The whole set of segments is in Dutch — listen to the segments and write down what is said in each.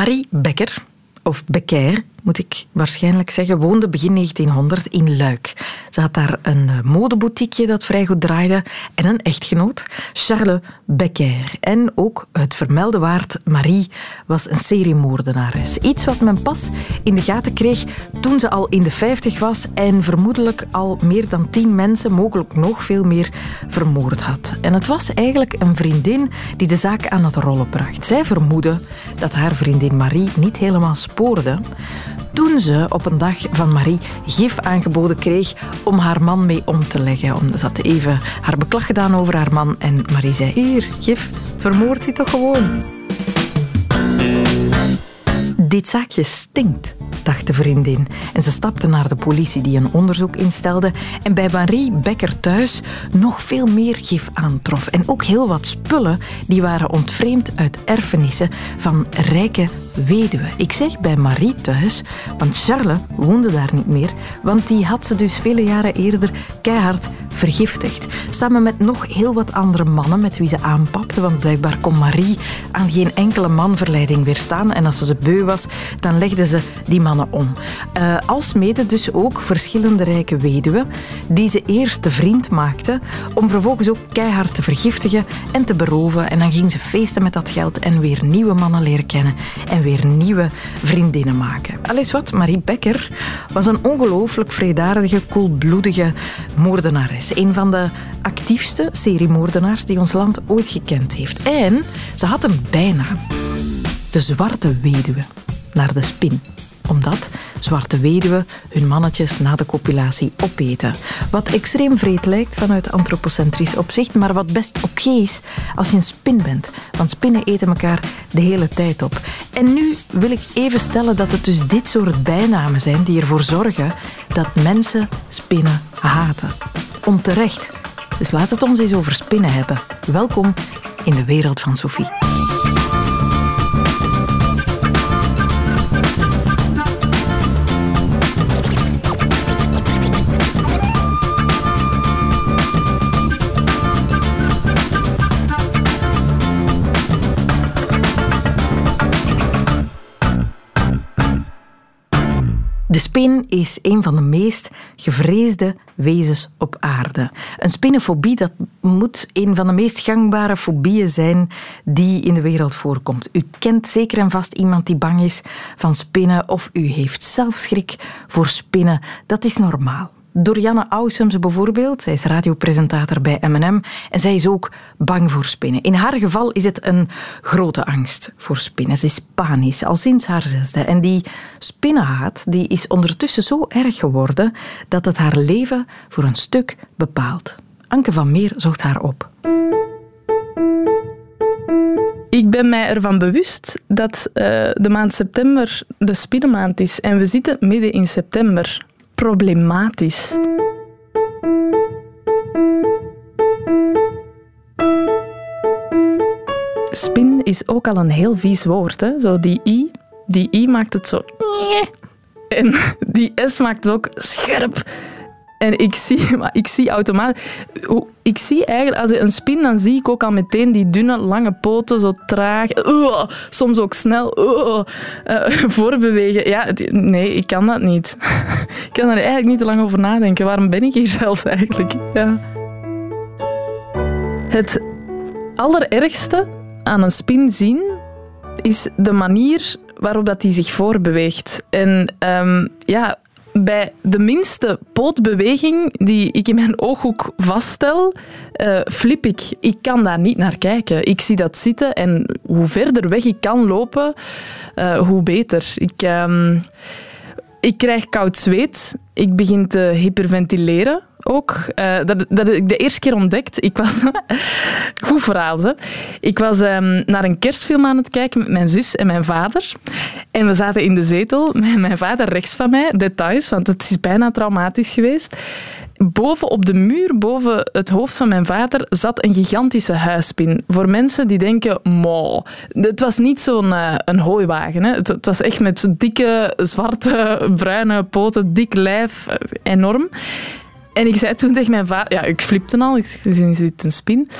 Marie Becker, of Becker, moet ik waarschijnlijk zeggen, woonde begin 1900 in Luik. Ze had daar een eh, modeboutiekje dat vrij goed draaide en een echtgenoot, Charles Becker. En ook het vermelde waard Marie was een seriemoordenares. Iets wat men pas in de gaten kreeg toen ze al in de 50 was en vermoedelijk al meer dan tien mensen, mogelijk nog veel meer, vermoord had. En het was eigenlijk een vriendin die de zaak aan het rollen bracht. Zij vermoedde dat haar vriendin Marie niet helemaal spoorde toen ze op een dag van Marie gif aangeboden kreeg om haar man mee om te leggen. Ze had even haar beklag gedaan over haar man en Marie zei, hier, gif, vermoord die toch gewoon. Dit zaakje stinkt dacht de vriendin. En ze stapte naar de politie die een onderzoek instelde en bij Marie Becker thuis nog veel meer gif aantrof. En ook heel wat spullen die waren ontvreemd uit erfenissen van rijke weduwen. Ik zeg bij Marie thuis, want Charles woonde daar niet meer, want die had ze dus vele jaren eerder keihard vergiftigd. Samen met nog heel wat andere mannen met wie ze aanpapte, want blijkbaar kon Marie aan geen enkele manverleiding weerstaan. En als ze ze beu was, dan legde ze die mannen om. Uh, als mede dus ook verschillende rijke weduwen, die ze eerst te vriend maakte, om vervolgens ook keihard te vergiftigen en te beroven. En dan ging ze feesten met dat geld en weer nieuwe mannen leren kennen en weer nieuwe vriendinnen maken. Alles wat, Marie Becker was een ongelooflijk vredaardige, koelbloedige moordenares. Een van de actiefste seriemoordenaars die ons land ooit gekend heeft. En ze had een bijnaam. De Zwarte Weduwe. Naar de spin omdat zwarte weduwen hun mannetjes na de copulatie opeten. Wat extreem vreed lijkt vanuit antropocentrisch opzicht, maar wat best oké is als je een spin bent. Want spinnen eten elkaar de hele tijd op. En nu wil ik even stellen dat het dus dit soort bijnamen zijn die ervoor zorgen dat mensen spinnen haten onterecht. Dus laat het ons eens over spinnen hebben. Welkom in de wereld van Sophie. De spin is een van de meest gevreesde wezens op aarde. Een spinnenfobie dat moet een van de meest gangbare fobieën zijn die in de wereld voorkomt. U kent zeker en vast iemand die bang is van spinnen of u heeft zelf schrik voor spinnen. Dat is normaal. Dorianne Ausums bijvoorbeeld. Zij is radiopresentator bij M&M en zij is ook bang voor spinnen. In haar geval is het een grote angst voor spinnen. Ze is panisch, al sinds haar zesde. En die spinnenhaat die is ondertussen zo erg geworden dat het haar leven voor een stuk bepaalt. Anke van Meer zocht haar op. Ik ben mij ervan bewust dat uh, de maand september de spinnenmaand is. En we zitten midden in september problematisch. Spin is ook al een heel vies woord. Hè? Zo die i, die i maakt het zo... En die s maakt het ook scherp. En ik zie, maar ik zie automatisch... Ik zie eigenlijk, als ik een spin, dan zie ik ook al meteen die dunne, lange poten, zo traag. Soms ook snel uh, voorbewegen. Ja, nee, ik kan dat niet. ik kan er eigenlijk niet te lang over nadenken. Waarom ben ik hier zelfs eigenlijk? Ja. Het allerergste aan een spin zien is de manier waarop dat die zich voorbeweegt. En um, ja, bij de minste pootbeweging die ik in mijn ooghoek vaststel, uh, flip ik. Ik kan daar niet naar kijken. Ik zie dat zitten en hoe verder weg ik kan lopen, uh, hoe beter. Ik, uh, ik krijg koud zweet. Ik begin te hyperventileren ook. Uh, dat, dat ik de eerste keer ontdekt. Ik was... Goed verhaal, ze. Ik was um, naar een kerstfilm aan het kijken met mijn zus en mijn vader. En we zaten in de zetel, met mijn vader rechts van mij. Details, want het is bijna traumatisch geweest. Boven op de muur, boven het hoofd van mijn vader, zat een gigantische huispin. Voor mensen die denken, mo. Het was niet zo'n uh, een hooiwagen. Hè. Het, het, was echt met dikke, zwarte, bruine poten, dik lijf, enorm. En ik zei toen tegen mijn vader... Ja, ik flipte al, ik zit een spin.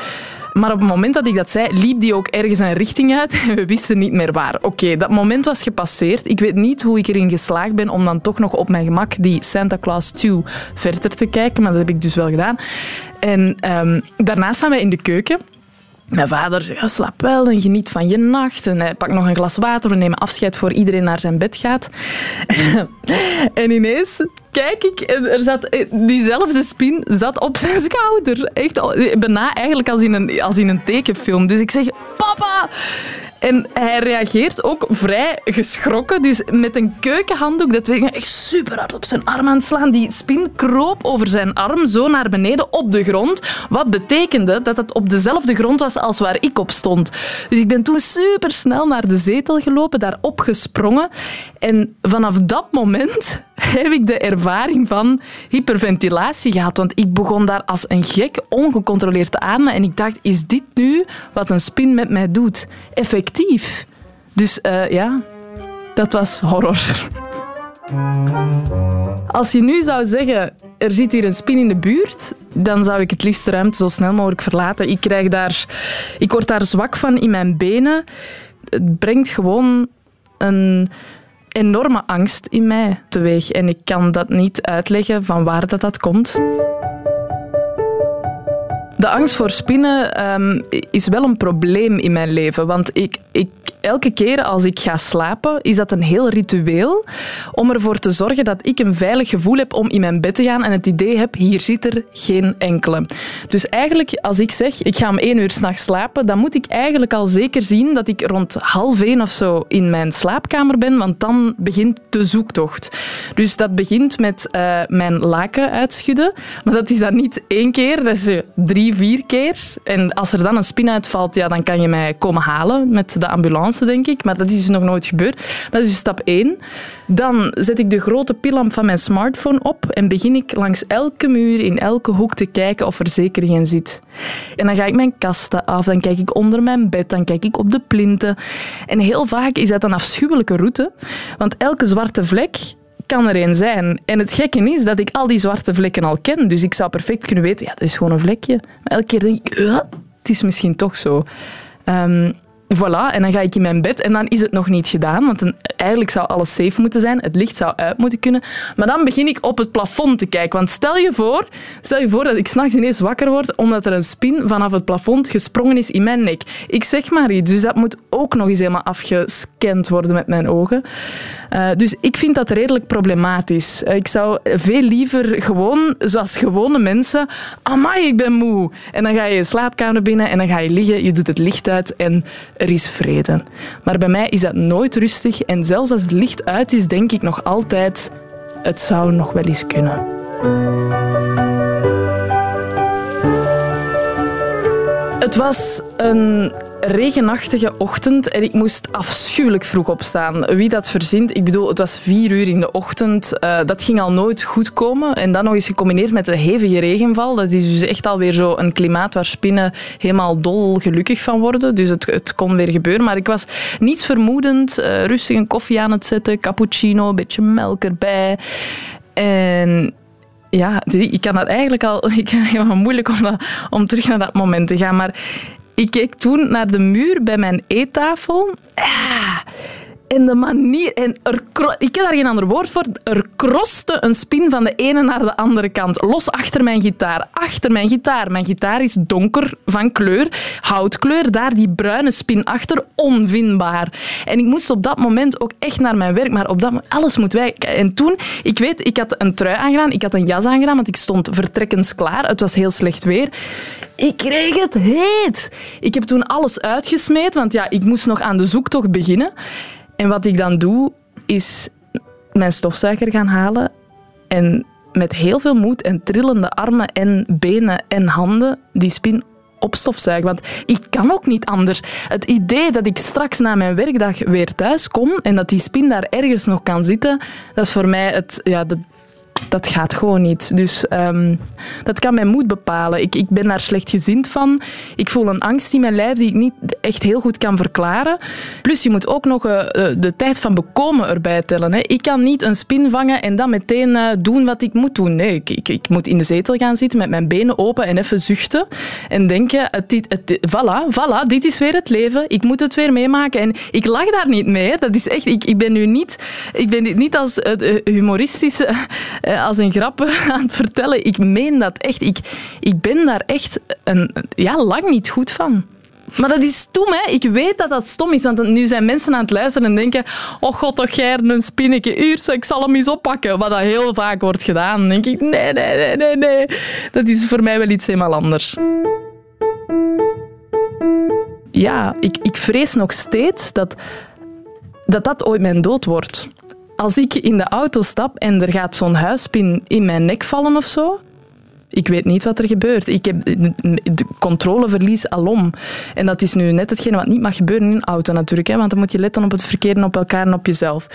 Maar op het moment dat ik dat zei, liep die ook ergens een richting uit en we wisten niet meer waar. Oké, dat moment was gepasseerd. Ik weet niet hoe ik erin geslaagd ben om dan toch nog op mijn gemak die Santa Claus 2 verder te kijken, maar dat heb ik dus wel gedaan. En um, daarna staan wij in de keuken. Mijn vader zegt, ja, slaap wel en geniet van je nacht. En hij pakt nog een glas water. We nemen afscheid voor iedereen naar zijn bed gaat. en ineens kijk ik en er zat, diezelfde spin zat op zijn schouder. Echt, bijna eigenlijk als in, een, als in een tekenfilm. Dus ik zeg, papa! En hij reageert ook vrij geschrokken. Dus met een keukenhanddoek, dat weet ik echt super hard op zijn arm aan slaan. Die spin kroop over zijn arm zo naar beneden op de grond. Wat betekende dat het op dezelfde grond was als waar ik op stond. Dus ik ben toen super snel naar de zetel gelopen, daarop gesprongen. En vanaf dat moment heb ik de ervaring van hyperventilatie gehad. Want ik begon daar als een gek ongecontroleerd te ademen. En ik dacht, is dit nu wat een spin met mij doet? Effectief. Dus uh, ja, dat was horror. Als je nu zou zeggen, er zit hier een spin in de buurt, dan zou ik het liefst de ruimte zo snel mogelijk verlaten. Ik, krijg daar, ik word daar zwak van in mijn benen. Het brengt gewoon een enorme angst in mij teweeg. En ik kan dat niet uitleggen van waar dat, dat komt. De angst voor spinnen um, is wel een probleem in mijn leven. Want ik, ik elke keer als ik ga slapen, is dat een heel ritueel om ervoor te zorgen dat ik een veilig gevoel heb om in mijn bed te gaan en het idee heb, hier zit er geen enkele. Dus eigenlijk, als ik zeg, ik ga om één uur s'nachts slapen, dan moet ik eigenlijk al zeker zien dat ik rond half één of zo in mijn slaapkamer ben, want dan begint de zoektocht. Dus dat begint met uh, mijn laken uitschudden, maar dat is dan niet één keer, dat is eh, drie, vier keer. En als er dan een spin uitvalt, ja, dan kan je mij komen halen met de ambulance denk ik. Maar dat is dus nog nooit gebeurd. Dat is dus stap 1. Dan zet ik de grote pillamp van mijn smartphone op en begin ik langs elke muur, in elke hoek te kijken of er zeker geen zit. En dan ga ik mijn kasten af, dan kijk ik onder mijn bed, dan kijk ik op de plinten. En heel vaak is dat een afschuwelijke route, want elke zwarte vlek kan er een zijn. En het gekke is dat ik al die zwarte vlekken al ken. Dus ik zou perfect kunnen weten, ja, dat is gewoon een vlekje. Maar elke keer denk ik, het is misschien toch zo. Um, Voilà, en dan ga ik in mijn bed en dan is het nog niet gedaan, want dan, eigenlijk zou alles safe moeten zijn, het licht zou uit moeten kunnen. Maar dan begin ik op het plafond te kijken, want stel je voor, stel je voor dat ik s'nachts ineens wakker word omdat er een spin vanaf het plafond gesprongen is in mijn nek. Ik zeg maar iets, dus dat moet ook nog eens helemaal afgescand worden met mijn ogen. Uh, dus ik vind dat redelijk problematisch. Uh, ik zou veel liever gewoon, zoals gewone mensen, amai, ik ben moe. En dan ga je je slaapkamer binnen en dan ga je liggen, je doet het licht uit en er is vrede. Maar bij mij is dat nooit rustig en zelfs als het licht uit is, denk ik nog altijd, het zou nog wel eens kunnen. Het was een regenachtige ochtend en ik moest afschuwelijk vroeg opstaan. Wie dat verzint, ik bedoel, het was vier uur in de ochtend. Uh, dat ging al nooit goed komen. En dan nog eens gecombineerd met de hevige regenval. Dat is dus echt alweer zo een klimaat waar spinnen helemaal dol gelukkig van worden. Dus het, het kon weer gebeuren. Maar ik was niets vermoedend. Uh, rustig een koffie aan het zetten, cappuccino, een beetje melk erbij. En ja, ik kan dat eigenlijk al... Ik moeilijk om, dat, om terug naar dat moment te gaan. Maar ik keek toen naar de muur bij mijn eettafel. Ah, en de manier... En er, ik heb daar geen ander woord voor. Er kroste een spin van de ene naar de andere kant. Los achter mijn gitaar. Achter mijn gitaar. Mijn gitaar is donker van kleur. Houtkleur. Daar die bruine spin achter. Onvindbaar. En ik moest op dat moment ook echt naar mijn werk. Maar op dat. Alles moet wijken. En toen... Ik weet, ik had een trui aangedaan. Ik had een jas aangedaan, want ik stond vertrekkens klaar. Het was heel slecht weer. Ik kreeg het heet. Ik heb toen alles uitgesmeed, want ja, ik moest nog aan de zoektocht beginnen. En wat ik dan doe, is mijn stofzuiger gaan halen en met heel veel moed en trillende armen en benen en handen die spin opstofzuigen. Want ik kan ook niet anders. Het idee dat ik straks na mijn werkdag weer thuis kom en dat die spin daar ergens nog kan zitten, dat is voor mij het, ja, de, dat gaat gewoon niet. Dus um, dat kan mijn moed bepalen. Ik, ik ben daar slechtgezind van. Ik voel een angst in mijn lijf die ik niet echt heel goed kan verklaren. Plus, je moet ook nog uh, de tijd van bekomen erbij tellen. Hè. Ik kan niet een spin vangen en dan meteen uh, doen wat ik moet doen. Nee, ik, ik, ik, moet in de zetel gaan zitten met mijn benen open en even zuchten. En denken, het, het, voilà, voilà, dit is weer het leven. Ik moet het weer meemaken. En ik lach daar niet mee. Dat is echt, ik, ik ben nu niet, ik ben niet als het humoristische als een grap aan het vertellen. Ik meen dat echt. Ik, ik ben daar echt een, ja, lang niet goed van. Maar dat is stom, hè? Ik weet dat dat stom is, want nu zijn mensen aan het luisteren en denken oh god, toch jij een spinnetje. Hier, ik zal hem eens oppakken. Wat dat heel vaak wordt gedaan. Denk ik, nee, nee, nee, nee, nee. Dat is voor mij wel iets helemaal anders. Ja, ik, ik vrees nog steeds dat, dat dat ooit mijn dood wordt als ik in de auto stap en er gaat zo'n huispin in mijn nek vallen of zo, ik weet niet wat er gebeurt. Ik heb de controleverlies alom. En dat is nu net hetgene wat niet mag gebeuren in een auto natuurlijk. Hè, want dan moet je letten op het verkeer en op elkaar en op jezelf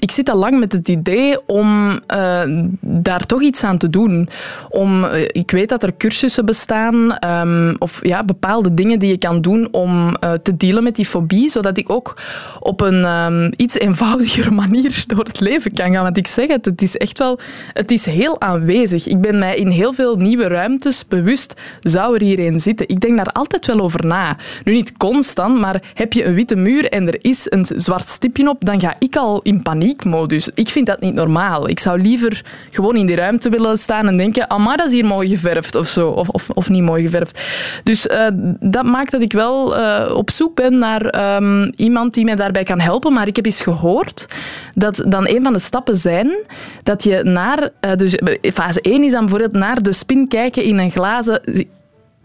ik zit al lang met het idee om uh, daar toch iets aan te doen. Om, uh, ik weet dat er cursussen bestaan um, of ja, bepaalde dingen die je kan doen om uh, te dealen met die fobie, zodat ik ook op een um, iets eenvoudigere manier door het leven kan gaan. Want ik zeg het, het is echt wel, het is heel aanwezig. Ik ben mij in heel veel nieuwe ruimtes bewust, zou er hier een zitten? Ik denk daar altijd wel over na. Nu niet constant, maar heb je een witte muur en er is een zwart stipje op, dan ga ik al in paniek paniekmodus. Ik vind dat niet normaal. Ik zou liever gewoon in die ruimte willen staan en denken, ah, maar dat is hier mooi geverfd of zo. Of, of, of niet mooi geverfd. Dus uh, dat maakt dat ik wel uh, op zoek ben naar um, iemand die mij daarbij kan helpen. Maar ik heb eens gehoord dat dan een van de stappen zijn dat je naar... Uh, dus fase 1 is dan bijvoorbeeld naar de spin kijken in een glazen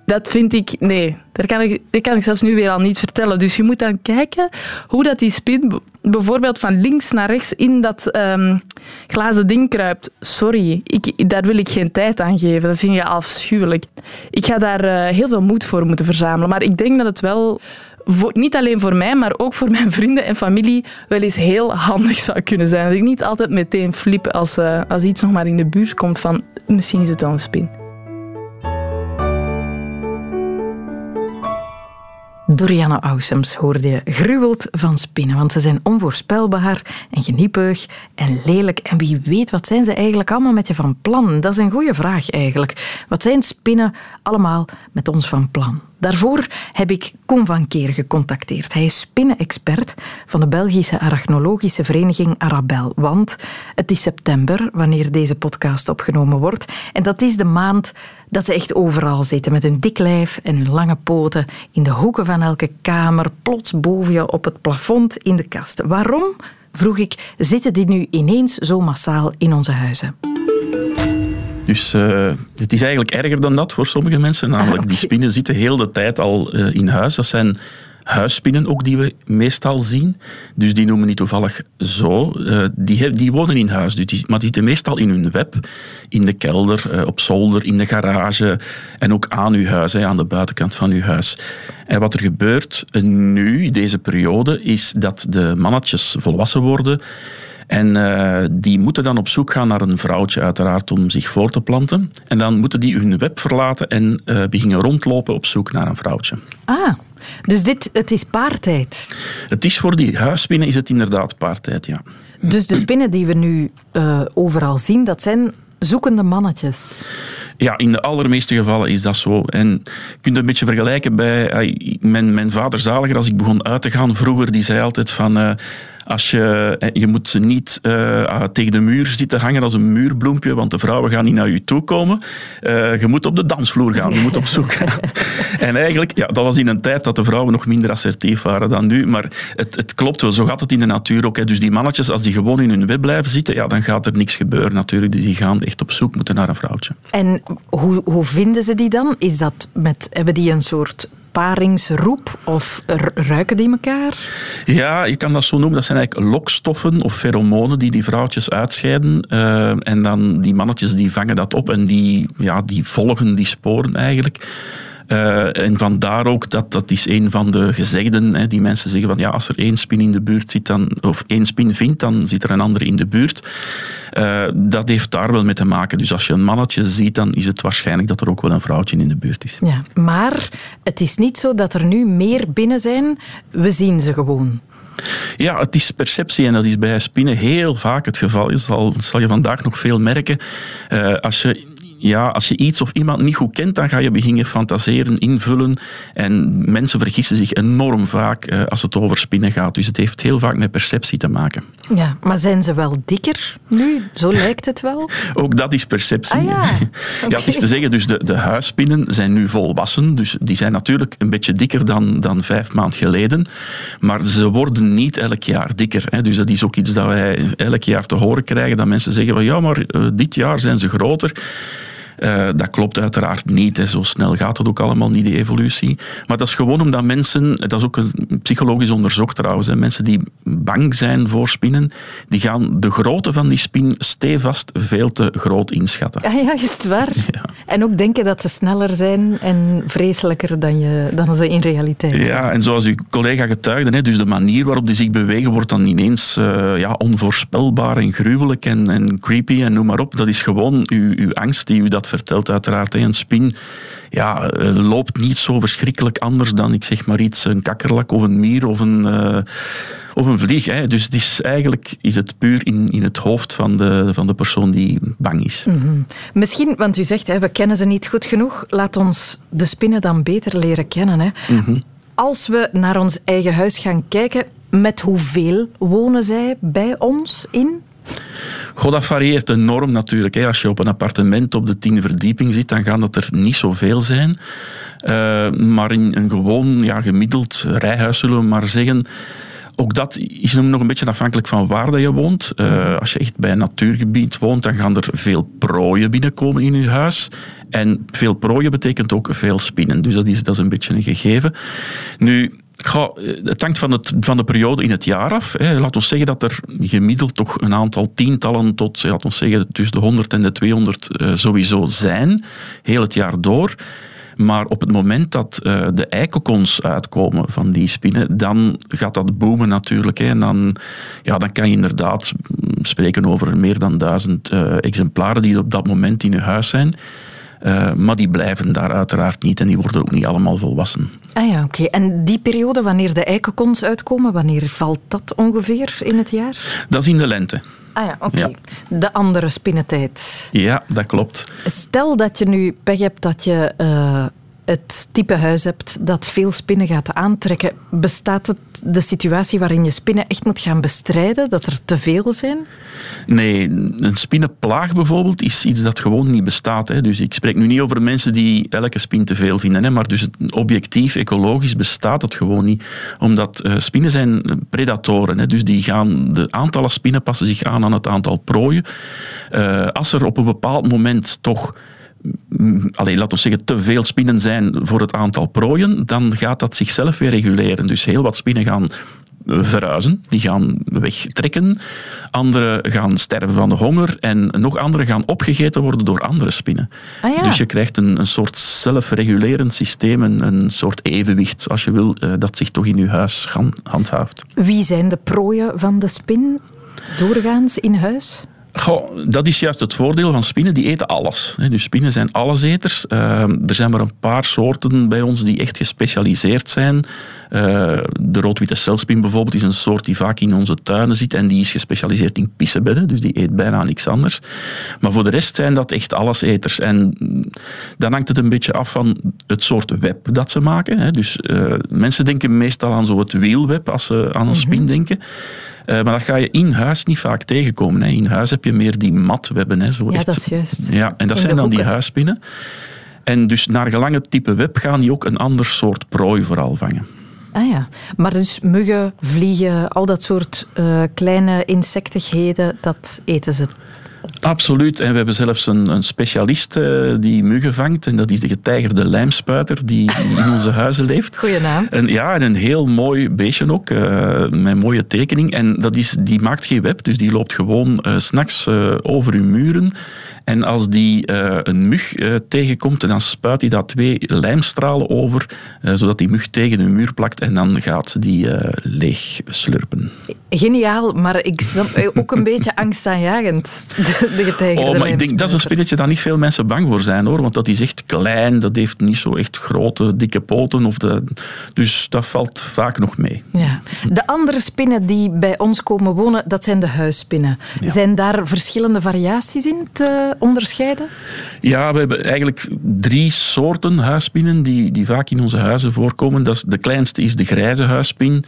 dat vind ik, nee, dat kan ik, dat kan ik zelfs nu weer al niet vertellen. Dus je moet dan kijken hoe dat die spin bijvoorbeeld van links naar rechts in dat um, glazen ding kruipt. Sorry, ik, daar wil ik geen tijd aan geven. Dat vind je afschuwelijk. Ik ga daar uh, heel veel moed voor moeten verzamelen. Maar ik denk dat het wel niet alleen voor mij, maar ook voor mijn vrienden en familie wel eens heel handig zou kunnen zijn. Dat ik niet altijd meteen flip als, uh, als iets nog maar in de buurt komt van misschien is het wel een spin. Dorianne Ausems hoorde je gruwelt van spinnen, want ze zijn onvoorspelbaar en geniepig en lelijk. En wie weet, wat zijn ze eigenlijk allemaal met je van plan? Dat is een goede vraag eigenlijk. Wat zijn spinnen allemaal met ons van plan? Daarvoor heb ik Koen van Keer gecontacteerd. Hij is spinnenexpert van de Belgische arachnologische vereniging Arabel. Want het is september wanneer deze podcast opgenomen wordt. En dat is de maand dat ze echt overal zitten met hun dik lijf en hun lange poten in de hoeken van elke kamer, plots boven je op het plafond in de kast. Waarom, vroeg ik, zitten die nu ineens zo massaal in onze huizen? Dus uh, het is eigenlijk erger dan dat voor sommige mensen. Namelijk, ah, die spinnen zitten heel de tijd al uh, in huis. Dat zijn huisspinnen ook die we meestal zien. Dus die noemen niet toevallig zo. Uh, die, die wonen in huis, dus die, maar die zitten meestal in hun web. In de kelder, op zolder, in de garage en ook aan uw huis, hè, aan de buitenkant van uw huis. En wat er gebeurt nu, deze periode, is dat de mannetjes volwassen worden en uh, die moeten dan op zoek gaan naar een vrouwtje, uiteraard, om zich voor te planten. En dan moeten die hun web verlaten en uh, beginnen rondlopen op zoek naar een vrouwtje. Ah, dus dit, het is paartijd? Het is voor die huisspinnen is het inderdaad paartijd, ja. Dus de spinnen die we nu uh, overal zien, dat zijn zoekende mannetjes? Ja, in de allermeeste gevallen is dat zo. En je kunt het een beetje vergelijken bij mijn, mijn vader Zaliger, als ik begon uit te gaan vroeger, die zei altijd van... Uh, als je, eh, je moet ze niet uh, tegen de muur zitten hangen als een muurbloempje, want de vrouwen gaan niet naar je toe komen. Uh, je moet op de dansvloer gaan, je moet op zoek gaan. en eigenlijk, ja, dat was in een tijd dat de vrouwen nog minder assertief waren dan nu, maar het, het klopt wel, zo gaat het in de natuur ook. Hè. Dus die mannetjes, als die gewoon in hun web blijven zitten, ja, dan gaat er niks gebeuren natuurlijk. Dus die gaan echt op zoek moeten naar een vrouwtje. En hoe, hoe vinden ze die dan? Is dat met, hebben die een soort paringsroep of ruiken die elkaar? Ja, je kan dat zo noemen. Dat zijn eigenlijk lokstoffen of pheromonen die die vrouwtjes uitscheiden. Uh, en dan die mannetjes die vangen dat op en die, ja, die volgen die sporen eigenlijk. Uh, en vandaar ook dat dat is een van de gezegden. Hè, die mensen zeggen van ja, als er één spin in de buurt zit, dan, of één spin vindt, dan zit er een andere in de buurt. Uh, dat heeft daar wel mee te maken. Dus als je een mannetje ziet, dan is het waarschijnlijk dat er ook wel een vrouwtje in de buurt is. Ja, maar het is niet zo dat er nu meer binnen zijn. We zien ze gewoon. Ja, het is perceptie en dat is bij spinnen heel vaak het geval. Dat zal, zal je vandaag nog veel merken. Uh, als je ja, als je iets of iemand niet goed kent, dan ga je beginnen fantaseren, invullen. En mensen vergissen zich enorm vaak uh, als het over spinnen gaat. Dus het heeft heel vaak met perceptie te maken. Ja, maar zijn ze wel dikker nu? Zo lijkt het wel. Ook dat is perceptie. Ah, ja. ja, het is te zeggen, dus de, de huisspinnen zijn nu volwassen. Dus die zijn natuurlijk een beetje dikker dan, dan vijf maanden geleden. Maar ze worden niet elk jaar dikker. Hè. Dus dat is ook iets dat wij elk jaar te horen krijgen. Dat mensen zeggen van ja, maar uh, dit jaar zijn ze groter. Uh, dat klopt uiteraard niet. Hè. Zo snel gaat het ook allemaal niet, die evolutie. Maar dat is gewoon omdat mensen, dat is ook een psychologisch onderzocht trouwens, hè, mensen die bang zijn voor spinnen, die gaan de grootte van die spin stevast veel te groot inschatten. Ja, ja is het waar? Ja. En ook denken dat ze sneller zijn en vreselijker dan, je, dan ze in realiteit zijn. Ja, en zoals uw collega getuigde, hè, dus de manier waarop die zich bewegen wordt dan ineens uh, ja, onvoorspelbaar en gruwelijk en, en creepy en noem maar op. Dat is gewoon uw, uw angst die u dat vertelt uiteraard. Een spin ja, eh, loopt niet zo verschrikkelijk anders dan, ik zeg maar iets, een kakkerlak of een mier of een, uh, of een vlieg. Hè. Dus het is, eigenlijk is het puur in, in het hoofd van de, van de persoon die bang is. Mm -hmm. Misschien, want u zegt, hè, we kennen ze niet goed genoeg, laat ons de spinnen dan beter leren kennen. Hè. Mm -hmm. Als we naar ons eigen huis gaan kijken, met hoeveel wonen zij bij ons in? Goh, dat varieert enorm natuurlijk. Als je op een appartement op de tiende verdieping zit, dan gaan dat er niet zoveel zijn. Uh, maar in een gewoon ja, gemiddeld rijhuis, zullen we maar zeggen, ook dat is nog een beetje afhankelijk van waar dat je woont. Uh, als je echt bij een natuurgebied woont, dan gaan er veel prooien binnenkomen in je huis. En veel prooien betekent ook veel spinnen. Dus dat is, dat is een beetje een gegeven. Nu, Goh, het hangt van, het, van de periode in het jaar af. Hè. Laat ons zeggen dat er gemiddeld toch een aantal tientallen tot, laat ons zeggen, tussen de 100 en de 200 uh, sowieso zijn, heel het jaar door. Maar op het moment dat de eikokons uitkomen van die spinnen, dan gaat dat boomen natuurlijk. Hè. En dan, ja, dan kan je inderdaad spreken over meer dan duizend uh, exemplaren die op dat moment in je huis zijn. Uh, maar die blijven daar uiteraard niet en die worden ook niet allemaal volwassen. Ah ja, oké. Okay. En die periode, wanneer de eikenkons uitkomen, wanneer valt dat ongeveer in het jaar? Dat is in de lente. Ah ja, oké. Okay. Ja. De andere spinnentijd. Ja, dat klopt. Stel dat je nu pech hebt dat je uh, het type huis hebt dat veel spinnen gaat aantrekken. Bestaat het de situatie waarin je spinnen echt moet gaan bestrijden, dat er te veel zijn? Nee, een spinnenplaag bijvoorbeeld is iets dat gewoon niet bestaat. Hè. Dus ik spreek nu niet over mensen die elke spin te veel vinden. Hè, maar dus objectief, ecologisch bestaat het gewoon niet. Omdat uh, spinnen zijn predatoren. Hè, dus die gaan, de aantallen spinnen passen zich aan aan het aantal prooien. Uh, als er op een bepaald moment toch alleen laten we zeggen, te veel spinnen zijn voor het aantal prooien, dan gaat dat zichzelf weer reguleren. Dus heel wat spinnen gaan verhuizen, die gaan wegtrekken. Andere gaan sterven van de honger en nog andere gaan opgegeten worden door andere spinnen. Ah, ja. Dus je krijgt een, een soort zelfregulerend systeem, een, een soort evenwicht, als je wil, dat zich toch in je huis gaan, handhaaft. Wie zijn de prooien van de spin doorgaans in huis? Goh, dat is juist het voordeel van spinnen, die eten alles. Dus spinnen zijn alleseters. Uh, er zijn maar een paar soorten bij ons die echt gespecialiseerd zijn. Uh, de roodwitte celspin bijvoorbeeld is een soort die vaak in onze tuinen zit en die is gespecialiseerd in pissebedden, dus die eet bijna niks anders. Maar voor de rest zijn dat echt alleseters. En dan hangt het een beetje af van het soort web dat ze maken. Dus uh, mensen denken meestal aan zo het wielweb als ze aan een spin mm -hmm. denken. Uh, maar dat ga je in huis niet vaak tegenkomen. Hè. In huis heb je meer die matwebben. Hè, zo ja, echt. dat is juist. Ja, en dat in zijn dan hoeken. die huisspinnen. En dus naar gelang het type web gaan die ook een ander soort prooi vooral vangen. Ah ja, maar dus muggen, vliegen, al dat soort uh, kleine insectigheden, dat eten ze Absoluut. En we hebben zelfs een, een specialist uh, die muggen vangt. En dat is de getijgerde lijmspuiter die in onze huizen leeft. Goeie naam. En, ja, en een heel mooi beestje ook. Uh, met een mooie tekening. En dat is, die maakt geen web, dus die loopt gewoon uh, s'nachts over uw muren. En als die uh, een mug uh, tegenkomt, dan spuit hij daar twee lijmstralen over, uh, zodat die mug tegen de muur plakt en dan gaat ze die leeg slurpen. Geniaal, maar ik snap ook een beetje angstaanjagend, de, de getijgerde Oh, maar ik denk dat is een spinnetje dat niet veel mensen bang voor zijn, hoor. Want dat is echt klein, dat heeft niet zo echt grote, dikke poten. Of de, dus dat valt vaak nog mee. Ja. De andere spinnen die bij ons komen wonen, dat zijn de huisspinnen. Ja. Zijn daar verschillende variaties in te onderscheiden? Ja, we hebben eigenlijk drie soorten huisspinnen die, die vaak in onze huizen voorkomen. Dat is, de kleinste is de grijze huisspin.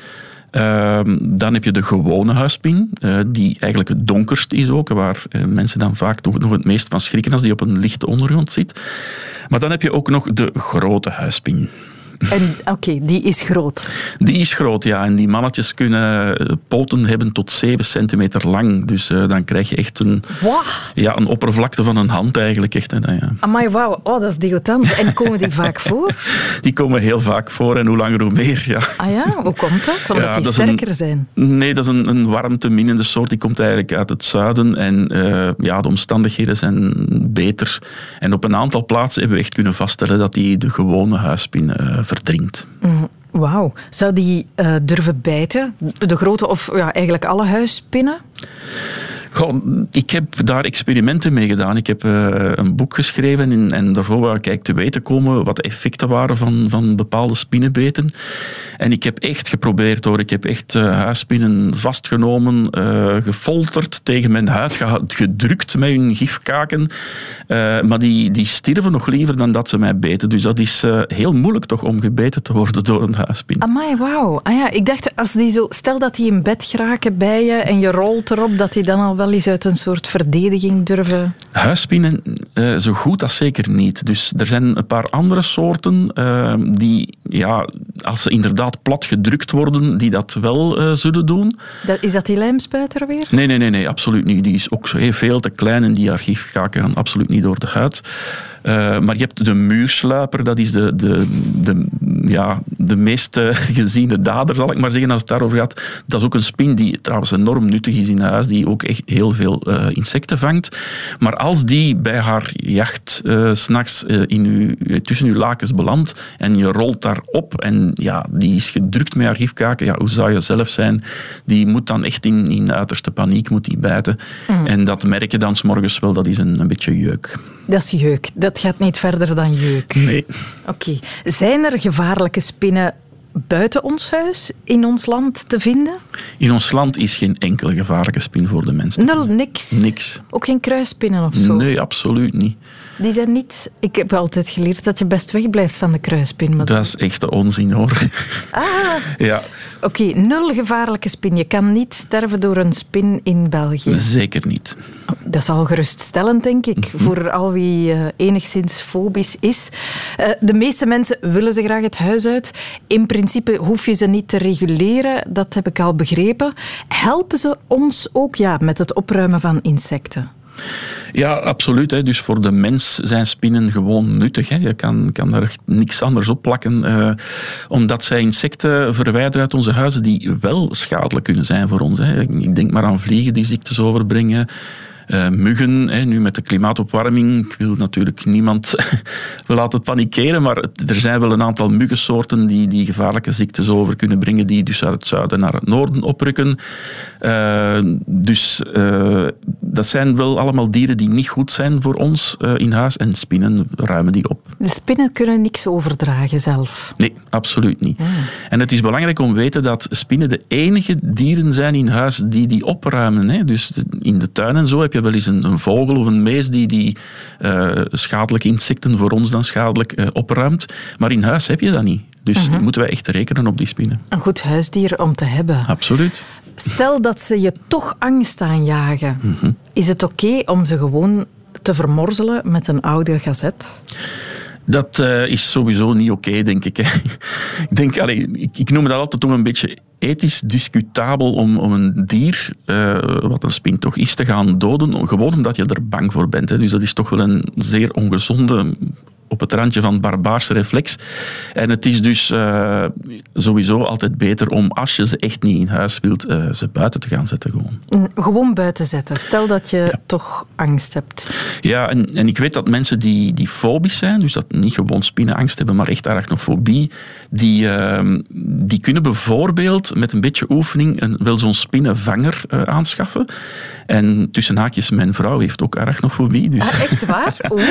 Uh, dan heb je de gewone huispin, uh, die eigenlijk het donkerst is ook, waar uh, mensen dan vaak nog het meest van schrikken als die op een lichte ondergrond zit. Maar dan heb je ook nog de grote huispin. En oké, die is groot. Die is groot, ja. En die mannetjes kunnen poten hebben tot 7 centimeter lang. Dus uh, dan krijg je echt een, wow. ja, een oppervlakte van een hand eigenlijk. Echt, hè, ja. Amai, wauw. Oh, dat is degoutant. En komen die vaak voor? Die komen heel vaak voor en hoe langer hoe meer, ja. Ah ja? Hoe komt dat? Omdat ja, die dat sterker een, zijn? Nee, dat is een, een warmteminende soort. Die komt eigenlijk uit het zuiden. En uh, ja, de omstandigheden zijn beter. En op een aantal plaatsen hebben we echt kunnen vaststellen dat die de gewone huispin uh, verdringt. Mm, Wauw. Zou die uh, durven bijten? De grote of ja, eigenlijk alle huisspinnen? Ik heb daar experimenten mee gedaan. Ik heb uh, een boek geschreven en, en daarvoor wou ik te weten komen wat de effecten waren van, van bepaalde spinnenbeten. En ik heb echt geprobeerd hoor. Ik heb echt uh, huisspinnen vastgenomen, uh, gefolterd, tegen mijn huid gedrukt met hun gifkaken. maar die, die nog liever dan dat ze mij beten. Dus dat is heel moeilijk toch om gebeten te worden door een huisspin. Amai, wauw. Ah ja, ik dacht, als die zo, stel dat die in bed geraken bij je en je rolt erop, dat die dan al wel eens uit een soort verdediging durven? Huisspinnen, uh, zo goed als zeker niet. Dus er zijn een paar andere soorten uh, die, ja, als ze inderdaad plat gedrukt worden, die dat wel uh, zullen doen. Dat, is dat die lijmspuiter weer? Nee, nee, nee, nee, absoluut niet. Die is ook heel veel te klein en die archiefkaken gaan absoluut niet door de huid. Uh, maar je hebt de muursluiper, dat is de, de, de, ja, de meest uh, geziene dader, zal ik maar zeggen, als het daarover gaat. Dat is ook een spin die trouwens enorm nuttig is in huis, die ook echt heel veel uh, insecten vangt. Maar als die bij haar jacht s'nachts tussen uw lakens belandt en je rolt daarop en ja, die is gedrukt met archiefkaken, ja, hoe zou je zelf zijn? Die moet dan echt in, in uiterste paniek moet die bijten. Mm. En dat merk je dan s'morgens wel, dat is een, een beetje jeuk. Dat is jeuk. Dat gaat niet verder dan jeuk. Nee. Oké. Okay. Zijn er gevaarlijke spinnen buiten ons huis, in ons land, te vinden? In ons land is geen enkele gevaarlijke spin voor de mensen. Nul, niks? Niks. Ook geen kruisspinnen of zo? Nee, absoluut niet. Die zijn niet... Ik heb altijd geleerd dat je best wegblijft van de kruispin. Maar dat is echte onzin, hoor. Ah. Ja. Oké, okay, nul gevaarlijke spin. Je kan niet sterven door een spin in België. Zeker niet. Dat is al geruststellend, denk ik, mm-hmm. voor al wie uh, enigszins fobisch is. Uh, de meeste mensen willen ze graag het huis uit. In principe hoef je ze niet te reguleren, dat heb ik al begrepen. Helpen ze ons ook ja, met het opruimen van insecten? Ja, absoluut. Hè. Dus voor de mens zijn spinnen gewoon nuttig. Hè. Je kan, kan daar niks anders op plakken. Uh, omdat zij insecten verwijderen uit onze huizen die wel schadelijk kunnen zijn voor ons. Hè. Ik denk maar aan vliegen die ziektes overbrengen. Uh, muggen, hè, nu met de klimaatopwarming. Ik wil natuurlijk niemand laten panikeren, maar er zijn wel een aantal muggensoorten die, die gevaarlijke ziektes over kunnen brengen, die dus uit het zuiden naar het noorden oprukken. Uh, dus uh, dat zijn wel allemaal dieren die niet goed zijn voor ons in huis en spinnen ruimen die op. De spinnen kunnen niks overdragen zelf? Nee, absoluut niet. Hmm. En het is belangrijk om te weten dat spinnen de enige dieren zijn in huis die die opruimen. Hè. Dus in de tuin en zo heb je wel eens een, een vogel of een mees die, die uh, schadelijke insecten, voor ons dan schadelijk, uh, opruimt. Maar in huis heb je dat niet. Dus uh-huh. moeten wij echt rekenen op die spinnen. Een goed huisdier om te hebben. Absoluut. Stel dat ze je toch angst aanjagen. Is het oké okay om ze gewoon te vermorzelen met een oude gazet? Dat uh, is sowieso niet oké, okay, denk ik. ik, denk, allee, ik, ik noem dat altijd toch een beetje ethisch discutabel om, om een dier, uh, wat een spin toch is, te gaan doden, gewoon omdat je er bang voor bent. Hè. Dus dat is toch wel een zeer ongezonde op het randje van barbaarse reflex. En het is dus uh, sowieso altijd beter om, als je ze echt niet in huis wilt, uh, ze buiten te gaan zetten. Gewoon, mm, gewoon buiten zetten. Stel dat je ja. toch angst hebt. Ja, en, en ik weet dat mensen die, die fobisch zijn, dus dat niet gewoon spinnenangst hebben, maar echt arachnofobie, die, uh, die kunnen bijvoorbeeld met een beetje oefening een, wel zo'n spinnenvanger uh, aanschaffen. En tussen haakjes, mijn vrouw heeft ook arachnofobie. Dus. Ah, echt waar? Oeh,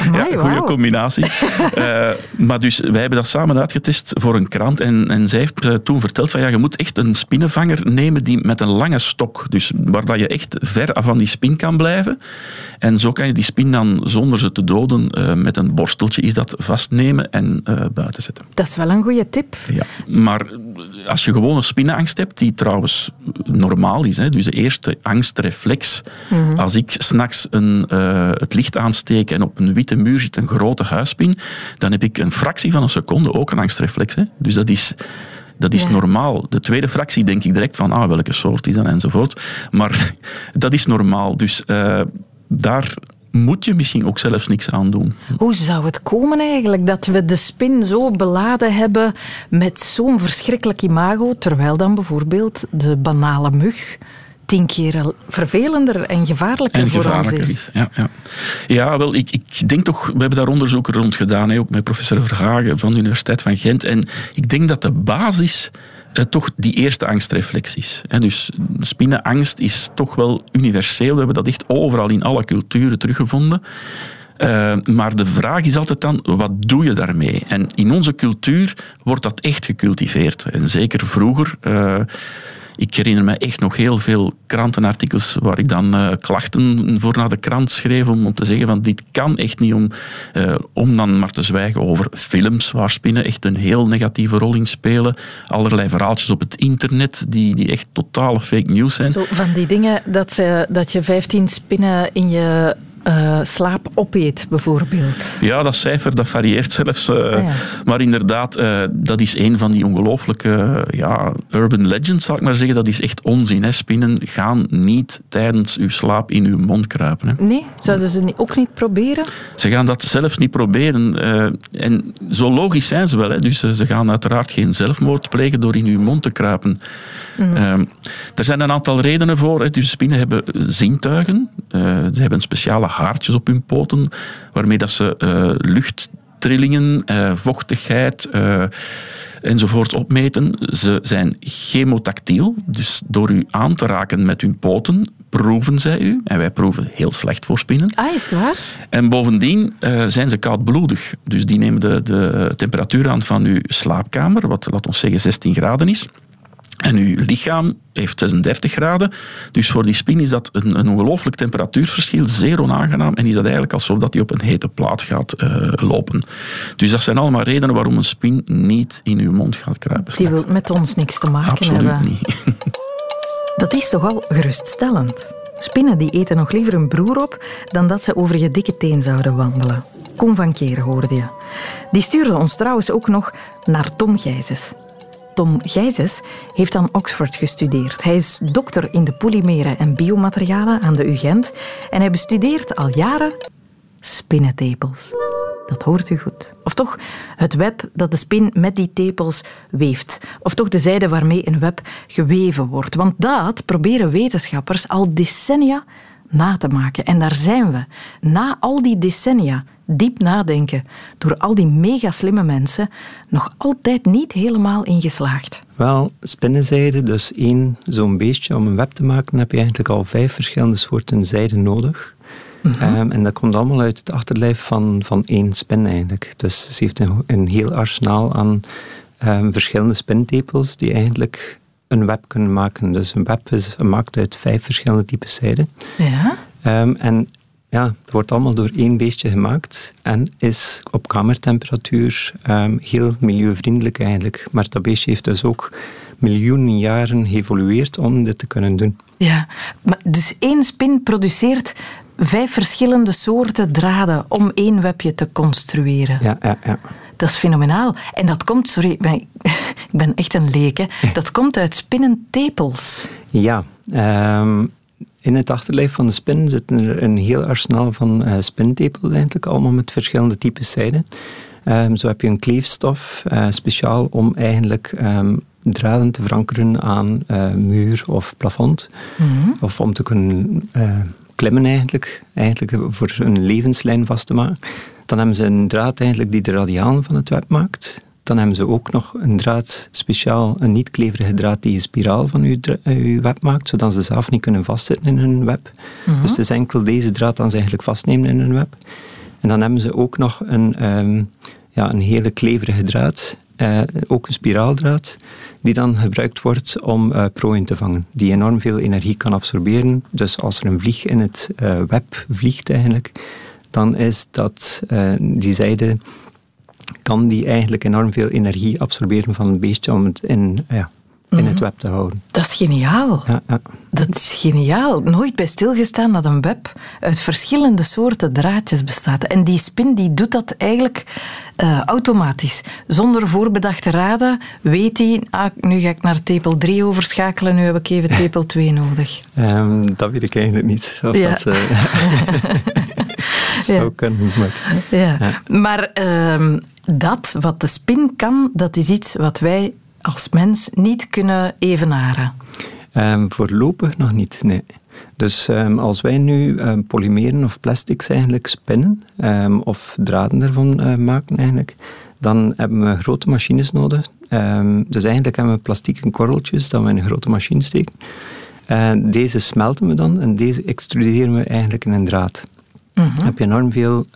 amai, ja, goede wow. combinatie. Uh, maar dus wij hebben dat samen uitgetest voor een krant. En, en zij heeft uh, toen verteld van ja, je moet echt een spinnenvanger nemen die met een lange stok. Dus waar dat je echt ver van die spin kan blijven. En zo kan je die spin dan zonder ze te doden uh, met een borsteltje is dat vastnemen en buiten zetten. Dat is wel een goede tip. Ja, maar als je gewoon een spinnenangst hebt, die trouwens normaal is, hè, dus de eerste angstreflex, mm-hmm. als ik s'nachts uh, het licht aansteek en op een witte muur zit een grote huispin, dan heb ik een fractie van een seconde ook een angstreflex. Hè. Dus dat is... Dat is ja. normaal. De tweede fractie denk ik direct van ah, welke soort is dat enzovoort. Maar dat is normaal. Dus uh, daar moet je misschien ook zelfs niks aan doen. Hoe zou het komen eigenlijk dat we de spin zo beladen hebben met zo'n verschrikkelijk imago, terwijl dan bijvoorbeeld de banale mug tien keer vervelender en gevaarlijker, en voor ons is. Ja, ja. ja wel, ik, ik denk toch, we hebben daar onderzoeken rond gedaan, hè, ook met professor Verhagen van de Universiteit van Gent. En ik denk dat de basis uh, toch die eerste angstreflex is. Hè. Dus spinnenangst is toch wel universeel. We hebben dat echt overal in alle culturen teruggevonden. Uh, maar de vraag is altijd dan, wat doe je daarmee? En in onze cultuur wordt dat echt gecultiveerd. En zeker vroeger... Uh, ik herinner me echt nog heel veel krantenartikels waar ik dan uh, klachten voor naar de krant schreef om, om te zeggen van dit kan echt niet om, uh, om dan maar te zwijgen over films waar spinnen echt een heel negatieve rol in spelen. Allerlei verhaaltjes op het internet die, die echt totale fake news zijn. Zo van die dingen dat, ze, dat je 15 spinnen in je uh, slaap opeet, bijvoorbeeld. Ja, dat cijfer dat varieert zelfs. Uh, ah, ja. Maar inderdaad, uh, dat is een van die ongelooflijke ja, urban legends, zal ik maar zeggen. Dat is echt onzin. Hè. Spinnen gaan niet tijdens uw slaap in uw mond kruipen. Hè. Nee, zouden ze ook niet proberen? Ze gaan dat zelfs niet proberen. en zo logisch zijn ze wel. Hè. Dus ze gaan uiteraard geen zelfmoord plegen door in uw mond te kruipen. Mm. er zijn een aantal redenen voor. Hè. Dus spinnen hebben zintuigen. ze hebben een speciale haartjes op hun poten, waarmee dat ze uh, luchttrillingen, uh, vochtigheid uh, enzovoort opmeten. Ze zijn chemotactiel, dus door u aan te raken met hun poten proeven zij u. En wij proeven heel slecht voor spinnen. Ah, is het waar? En bovendien uh, zijn ze koudbloedig. Dus die nemen de, de temperatuur aan van uw slaapkamer, wat laat ons zeggen 16 graden is. En uw lichaam heeft 36 graden. Dus voor die spin is dat een, een ongelooflijk temperatuurverschil, zeer onaangenaam. En is dat eigenlijk alsof dat hij op een hete plaat gaat uh, lopen. Dus dat zijn allemaal redenen waarom een spin niet in uw mond gaat kruipen. Die wil met ons niks te maken Absoluut hebben. niet. Dat is toch al geruststellend. Spinnen die eten nog liever hun broer op dan dat ze over je dikke teen zouden wandelen. Kom van Keer hoorde je. Die stuurde ons trouwens ook nog naar Tom Gijzes. Tom Gijzes heeft aan Oxford gestudeerd. Hij is dokter in de polymeren en biomaterialen aan de UGent en hij bestudeert al jaren spinnentepels. Dat hoort u goed. Of toch het web dat de spin met die tepels weeft. Of toch de zijde waarmee een web geweven wordt. Want dat proberen wetenschappers al decennia na te maken. En daar zijn we. Na al die decennia diep nadenken door al die mega slimme mensen nog altijd niet helemaal ingeslaagd. Wel, spinnenzijde, dus één zo'n beestje om een web te maken, heb je eigenlijk al vijf verschillende soorten zijde nodig. Mm -hmm. um, en dat komt allemaal uit het achterlijf van, van één spin eigenlijk. Dus ze heeft een, een heel arsenaal aan um, verschillende spintepels die eigenlijk een web kunnen maken. Dus een web is gemaakt uit vijf verschillende types zijde. Ja. Um, en ja, het wordt allemaal door één beestje gemaakt en is op kamertemperatuur um, heel milieuvriendelijk eigenlijk. Maar dat beestje heeft dus ook miljoenen jaren geëvolueerd om dit te kunnen doen. Ja, maar dus één spin produceert vijf verschillende soorten draden om één webje te construeren. Ja, ja, ja. Dat is fenomenaal. En dat komt, sorry, ik ben echt een leek, hè. dat komt uit spinnentepels. Ja, um, in het achterlijf van de spin zit er een heel arsenaal van uh, spintepels eigenlijk, allemaal met verschillende types zijden. Um, zo heb je een kleefstof, uh, speciaal om eigenlijk um, draden te verankeren aan uh, muur of plafond. Mm -hmm. Of om te kunnen klimmen eigenlijk, eigenlijk voor een levenslijn vast te maken. Dan hebben ze een draad eigenlijk die de radialen van het web maakt. Dan hebben ze ook nog een draad, speciaal een niet-kleverige draad die een spiraal van uw, uw web maakt, zodat ze zelf niet kunnen vastzitten in hun web. Mhm. Dus het is enkel deze draad dan ze eigenlijk vastnemen in hun web. En dan hebben ze ook nog een, um, ja, een hele kleverige draad, uh, ook een spiraaldraad, die dan gebruikt wordt om uh, prooien te vangen, die enorm veel energie kan absorberen. Dus als er een vlieg in het web vliegt eigenlijk, dan is dat die zijde kan die eigenlijk enorm veel energie absorberen van het beestje om het in, ja, in het mhm. web te houden. Dat is geniaal. Ja, ja. Dat is geniaal. Nooit bij stilgestaan dat een web uit verschillende soorten draadjes bestaat. En die spin die doet dat eigenlijk uh, automatisch. Zonder voorbedachte raden weet hij, ah, nu ga ik naar tepel 3 overschakelen, nu heb ik even tepel 2 nodig. Um, dat weet ik eigenlijk niet. Of ja. dat, uh, zou kunnen. Maar, ja. maar um, dat wat de spin kan, dat is iets wat wij als mens niet kunnen evenaren. Um, voorlopig nog niet, nee. Dus um, als wij nu um, polymeren of plastics eigenlijk spinnen, of draden ervan uh, maken eigenlijk, dan hebben we grote machines nodig. dus eigenlijk hebben we plastieke korreltjes dat we in een grote machine steken. Uh, deze smelten we dan en deze extruderen we eigenlijk in een draad. Daar heb je enorm veel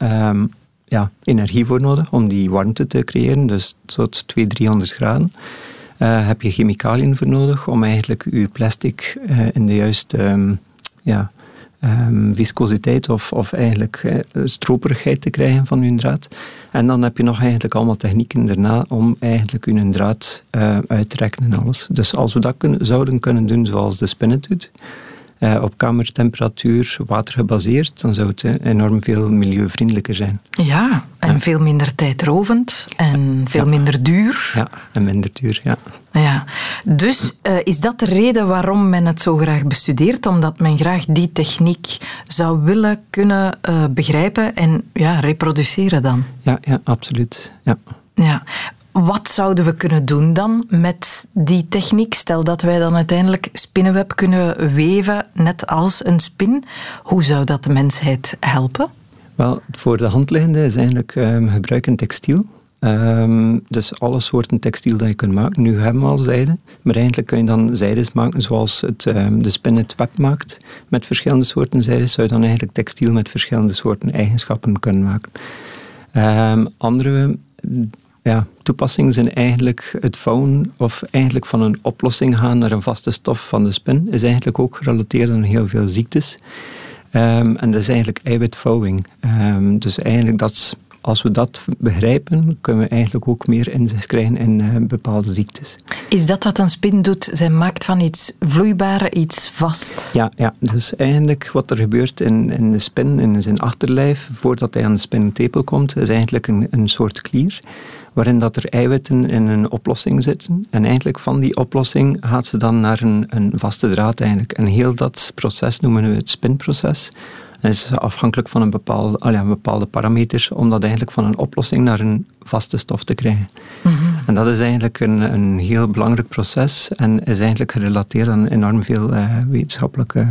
ja, energie voor nodig om die warmte te creëren, dus tot 200, 300 graden. Uh, heb je chemicaliën voor nodig om eigenlijk je plastic uh, in de juiste um, ja, um, viscositeit of, of eigenlijk uh, stroperigheid te krijgen van je draad. En dan heb je nog eigenlijk allemaal technieken daarna om eigenlijk je draad uit te trekken en alles. Dus als we dat zouden kunnen doen zoals de spinnet doet, uh, op kamertemperatuur watergebaseerd, dan zou het enorm veel milieuvriendelijker zijn. Ja, en veel minder tijdrovend en veel minder duur. Ja, en minder duur, ja. Ja, dus uh, is dat de reden waarom men het zo graag bestudeert? Omdat men graag die techniek zou willen kunnen uh, begrijpen en ja, reproduceren dan? Ja, ja absoluut. Ja. Ja, wat zouden we kunnen doen dan met die techniek? Stel dat wij dan uiteindelijk spinnenweb kunnen weven, net als een spin. Hoe zou dat de mensheid helpen? Wel, voor de hand liggende is eigenlijk um, gebruiken textiel. Um, dus alle soorten textiel dat je kunt maken. Nu hebben we al zijde, maar eigenlijk kun je dan zijdes maken zoals het, um, de spin het web maakt. Met verschillende soorten zijdes zou je dan eigenlijk textiel met verschillende soorten eigenschappen kunnen maken. Andere ja, toepassingen zijn eigenlijk het vouwen of eigenlijk van een oplossing gaan naar een vaste stof van de spin, is eigenlijk ook gerelateerd aan heel veel ziektes. Um, en dat is eigenlijk eiwitvouwing. Um, dus eigenlijk dat als we dat begrijpen, kunnen we eigenlijk ook meer inzicht krijgen in uh, bepaalde ziektes. Is dat wat een spin doet? Zij maakt van iets vloeibaar iets vast? Ja, ja. dus eigenlijk wat er gebeurt in, in de spin, in zijn achterlijf, voordat hij aan de spinnentepel komt, is eigenlijk een, een soort klier waarin dat er eiwitten in een oplossing zitten. En eigenlijk van die oplossing gaat ze dan naar een, een vaste draad eigenlijk. En heel dat proces noemen we het spinproces. En is afhankelijk van een bepaalde, een bepaalde parameter om dat eigenlijk van een oplossing naar een vaste stof te krijgen. Mm -hmm. En dat is eigenlijk een, een heel belangrijk proces en is eigenlijk gerelateerd aan enorm veel uh, wetenschappelijke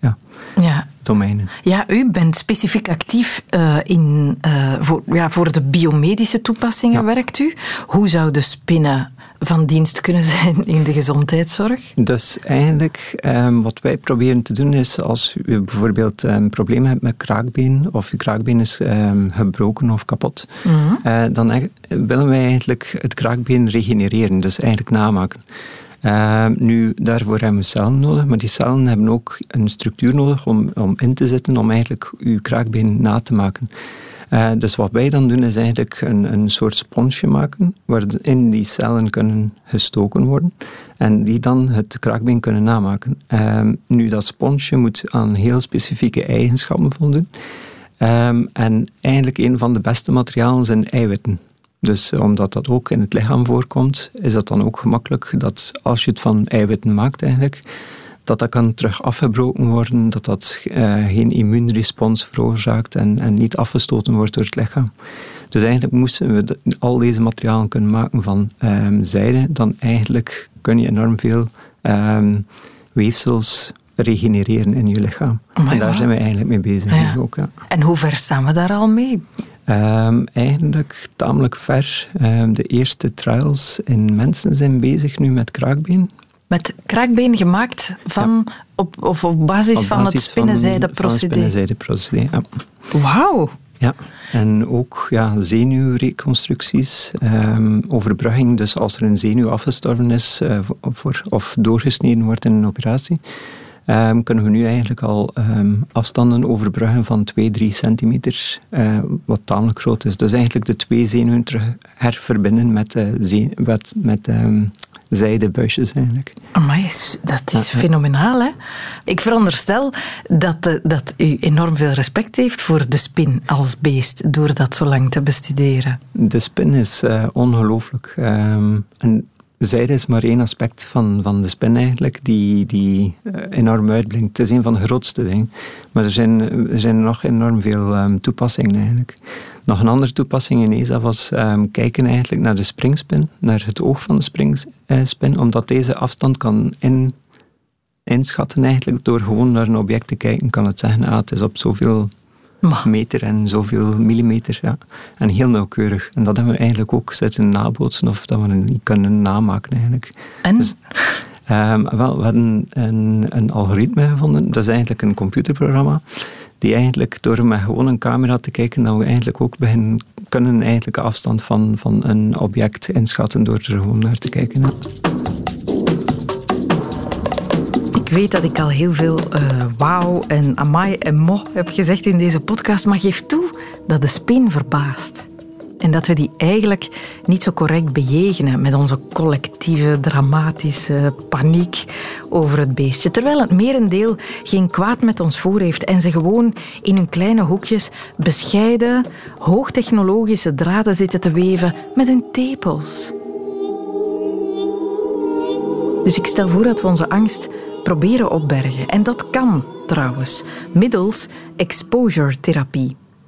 ja, ja. domeinen. Ja, u bent specifiek actief uh, in, uh, voor, ja, voor de biomedische toepassingen, ja. werkt u. Hoe zou de spinnen van dienst kunnen zijn in de gezondheidszorg? Dus eigenlijk um, wat wij proberen te doen is als u bijvoorbeeld een probleem hebt met kraakbeen of je kraakbeen is um, gebroken of kapot, mm -hmm. uh, dan willen wij eigenlijk het kraakbeen regenereren, dus eigenlijk namaken. Uh, nu, daarvoor hebben we cellen nodig, maar die cellen hebben ook een structuur nodig om, om in te zetten om eigenlijk uw kraakbeen na te maken. Uh, dus wat wij dan doen is eigenlijk een, een soort sponsje maken waarin die cellen kunnen gestoken worden en die dan het kraakbeen kunnen namaken. Um, nu, dat sponsje moet aan heel specifieke eigenschappen voldoen. Um, en eigenlijk een van de beste materialen zijn eiwitten. Dus omdat dat ook in het lichaam voorkomt, is dat dan ook gemakkelijk dat als je het van eiwitten maakt eigenlijk, dat dat kan terug afgebroken worden, dat dat uh, geen immuunrespons veroorzaakt en, en niet afgestoten wordt door het lichaam. Dus eigenlijk moesten we al deze materialen kunnen maken van um, zijde, dan eigenlijk kun je enorm veel um, weefsels regenereren in je lichaam. Oh en daar zijn we eigenlijk mee bezig. Ja. Ook, ja. En hoe ver staan we daar al mee? Um, eigenlijk tamelijk ver. Um, de eerste trials in mensen zijn bezig nu met kraakbeen. Met kraakbeen gemaakt van, op, of op basis, op van het spinnenzijdeprocedé, ja. Wauw! Ja, en ook ja, zenuwreconstructies, um, overbrugging. Dus als er een zenuw afgestorven is uh, voor, of doorgesneden wordt in een operatie, um, kunnen we nu eigenlijk al um, afstanden overbruggen van 2, 3 centimeter, uh, wat tamelijk groot is. Dus eigenlijk de twee zenuwen terug herverbinden met, uh, met, met zijdebuisjes eigenlijk. Maar dat is fenomenaal, hè? Ik veronderstel dat, uh, dat u enorm veel respect heeft voor de spin als beest, door dat zo lang te bestuderen. De spin is uh, ongelooflijk. Um, en zijde is maar één aspect van, van de spin eigenlijk, die, die uh, enorm uitblinkt. Het is een van de grootste dingen. Maar er zijn, er zijn nog enorm veel um, toepassingen eigenlijk. Nog een andere toepassing in ESA was um, kijken eigenlijk naar de springspin, naar het oog van de springspin, omdat deze afstand kan in, inschatten eigenlijk. Door gewoon naar een object te kijken kan het zeggen, ah, het is op zoveel meter en zoveel millimeter. Ja. En heel nauwkeurig. En dat hebben we eigenlijk ook zitten nabootsen of dat we het niet kunnen namaken eigenlijk. En? Dus, um, wel, we hebben een, een algoritme gevonden. Dat is eigenlijk een computerprogramma die eigenlijk door met gewoon een camera te kijken, dat we eigenlijk ook beginnen, kunnen eigenlijk afstand van, van een object inschatten door er gewoon naar te kijken. Ik weet dat ik al heel veel uh, wauw en amai en mo heb gezegd in deze podcast, maar geef toe dat de spin verbaast. En dat we die eigenlijk niet zo correct bejegenen met onze collectieve dramatische paniek over het beestje. Terwijl het merendeel geen kwaad met ons voor heeft en ze gewoon in hun kleine hoekjes bescheiden, hoogtechnologische draden zitten te weven met hun tepels. Dus ik stel voor dat we onze angst proberen opbergen. En dat kan trouwens, middels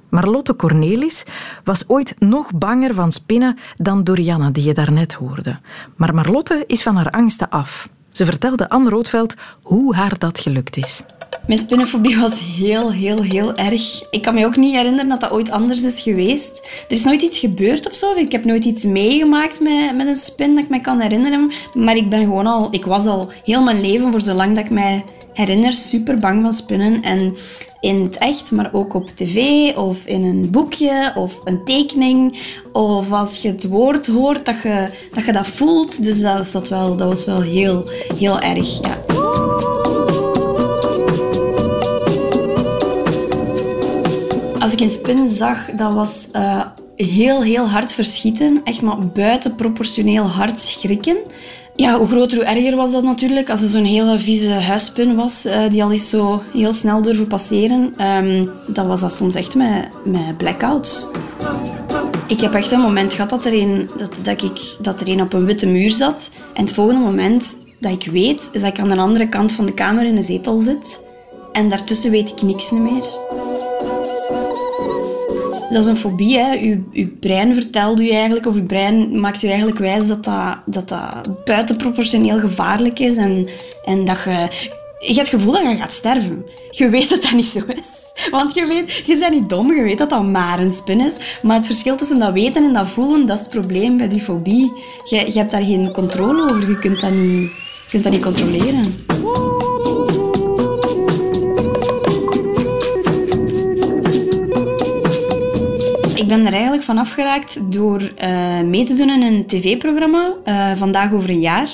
Marlotte Cornelis was ooit nog banger van spinnen dan Dorianne, die je daarnet hoorde. Maar Marlotte is van haar angsten af. Ze vertelde Anne Roodveld hoe haar dat gelukt is. Mijn spinnenfobie was heel, heel, heel erg. Ik kan me ook niet herinneren dat dat ooit anders is geweest. Er is nooit iets gebeurd of zo. Ik heb nooit iets meegemaakt met, met een spin dat ik me kan herinneren. Maar ik ben gewoon al... Ik was al heel mijn leven, voor zolang dat ik mij herinner, super bang van spinnen. En in het echt, maar ook op tv of in een boekje of een tekening. Of als je het woord hoort, dat je dat, je dat voelt. Dus dat, is dat, wel, dat was wel heel, heel erg, ja. Als ik een spin zag, dat was uh, heel, heel hard verschieten. Echt maar buitenproportioneel hard schrikken. Ja, hoe groter, hoe erger was dat natuurlijk. Als er zo'n hele vieze huispin was, uh, die al eens zo heel snel durven passeren, um, dan was dat soms echt met, met blackouts. Ik heb echt een moment gehad dat er, een, dat, dat, ik, dat er een op een witte muur zat. En het volgende moment dat ik weet, is dat ik aan de andere kant van de kamer in een zetel zit. En daartussen weet ik niks meer. Dat is een fobie. Hè. Uw, uw brein vertelt u eigenlijk, of uw brein maakt u eigenlijk wijs dat dat, dat, dat buitenproportioneel gevaarlijk is. En, en dat je, je hebt het gevoel dat je gaat sterven. Je weet dat dat niet zo is. Want je weet, je bent niet dom, je weet dat dat maar een spin is. Maar het verschil tussen dat weten en dat voelen, dat is het probleem bij die fobie. Je, hebt daar geen controle over, je kunt dat niet, kunt dat niet controleren. Ik ben er eigenlijk van afgeraakt door uh, mee te doen in een tv-programma, uh, Vandaag over een jaar,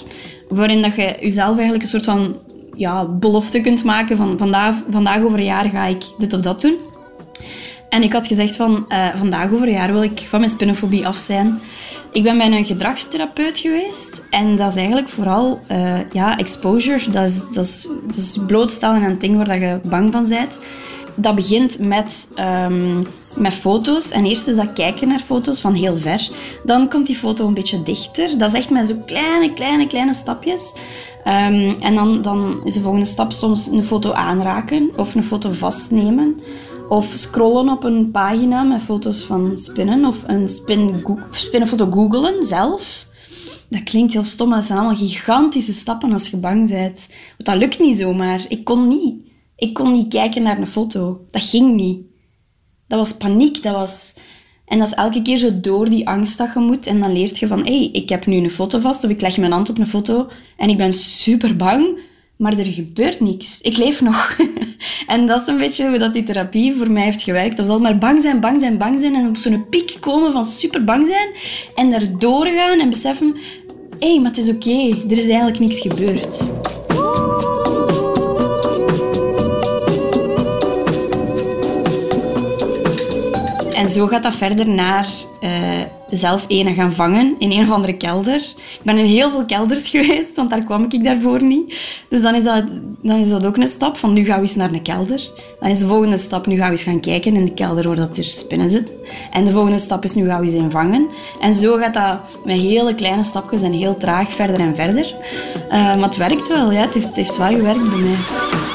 waarin dat je jezelf eigenlijk een soort van ja, belofte kunt maken van vandaag, vandaag over een jaar ga ik dit of dat doen. En ik had gezegd van, uh, vandaag over een jaar wil ik van mijn spinnenfobie af zijn. Ik ben bij een gedragstherapeut geweest. En dat is eigenlijk vooral ja, exposure. Dat is, dat, is, dat blootstellen aan een ding waar je bang van bent. Dat begint met, um, met foto's. En eerst is dat kijken naar foto's van heel ver. Dan komt die foto een beetje dichter. Dat is echt met zo kleine, kleine, kleine stapjes. Um, en dan, dan is de volgende stap soms een foto aanraken of een foto vastnemen. Of scrollen op een pagina met foto's van spinnen. Of een spin, spinnenfoto googelen zelf. Dat klinkt heel stom, maar zijn allemaal gigantische stappen als je bang bent. Want dat lukt niet zomaar. Ik kon niet. Ik kon niet kijken naar een foto. Dat ging niet. Dat was paniek. Dat was... En dat is elke keer zo door die angst dat je moet. En dan leert je van, hé, hey, ik heb nu een foto vast. Of ik leg mijn hand op een foto. En ik ben super bang. Maar er gebeurt niks. Ik leef nog. en dat is een beetje hoe dat die therapie voor mij heeft gewerkt. Dat altijd maar bang zijn, bang zijn, bang zijn. En op zo'n piek komen van super bang zijn. En daar doorgaan en beseffen... Hé, hey, maar het is oké. Er is eigenlijk niks gebeurd. Zo gaat dat verder naar uh, zelf ene gaan vangen in een of andere kelder. Ik ben in heel veel kelders geweest, want daar kwam ik daarvoor niet. Dus dan is dat, dan is dat ook een stap van nu gaan we eens naar een kelder. Dan is de volgende stap, nu gaan we eens gaan kijken in de kelder waar dat er spinnen zitten. En de volgende stap is, nu gaan we eens in vangen. En zo gaat dat met hele kleine stapjes en heel traag verder en verder. Uh, maar het werkt wel, ja. Het heeft, het heeft wel gewerkt bij mij.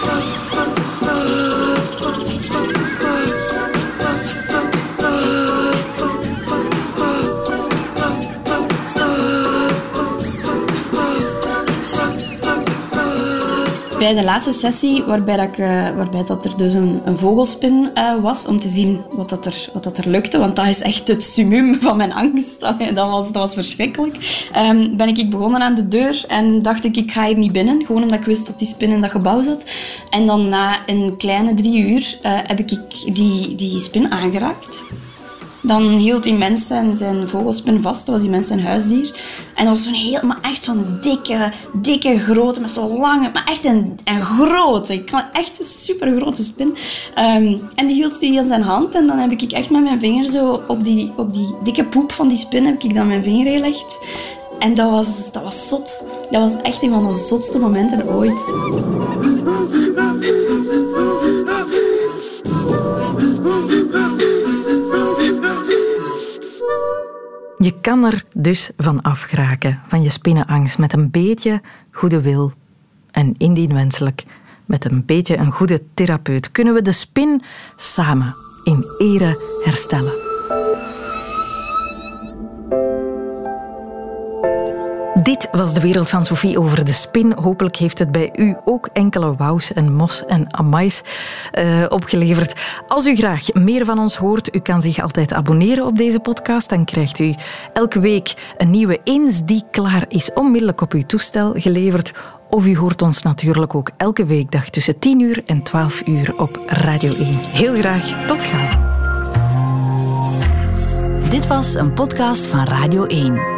Bij de laatste sessie, waarbij, dat uh, waarbij dat er dus een, een vogelspin uh, was, om te zien wat, dat er, wat dat er lukte, want dat is echt het summum van mijn angst. Dat was, dat was verschrikkelijk. Um, ben ik begonnen aan de deur en dacht ik, ik ga hier niet binnen, gewoon omdat ik wist dat die spin in dat gebouw zat. En dan na een kleine drie uur uh, heb ik die, die spin aangeraakt. Dan hield die mens zijn, zijn vogelspin vast. Dat was die mens zijn huisdier. En dat was zo'n heel, maar echt zo'n dikke, dikke, grote, met zo'n lange, maar echt een, een grote. Ik echt een super grote spin. Um, en die hield die in zijn hand. En dan heb ik echt met mijn vinger zo op die, op die dikke poep van die spin, heb ik dan mijn vinger gelegd. En dat was, dat was zot. Dat was echt een van de zotste momenten ooit. Je kan er dus van afgeraken, van je spinnenangst, met een beetje goede wil. En indien wenselijk, met een beetje een goede therapeut, kunnen we de spin samen in ere herstellen. Dit was de wereld van Sophie over de spin. Hopelijk heeft het bij u ook enkele wous en mos en amais uh, opgeleverd. Als u graag meer van ons hoort, u kan zich altijd abonneren op deze podcast. Dan krijgt u elke week een nieuwe eens die klaar is, onmiddellijk op uw toestel geleverd. Of u hoort ons natuurlijk ook elke weekdag tussen 10 uur en 12 uur op Radio 1. Heel graag, tot gauw. Dit was een podcast van Radio 1.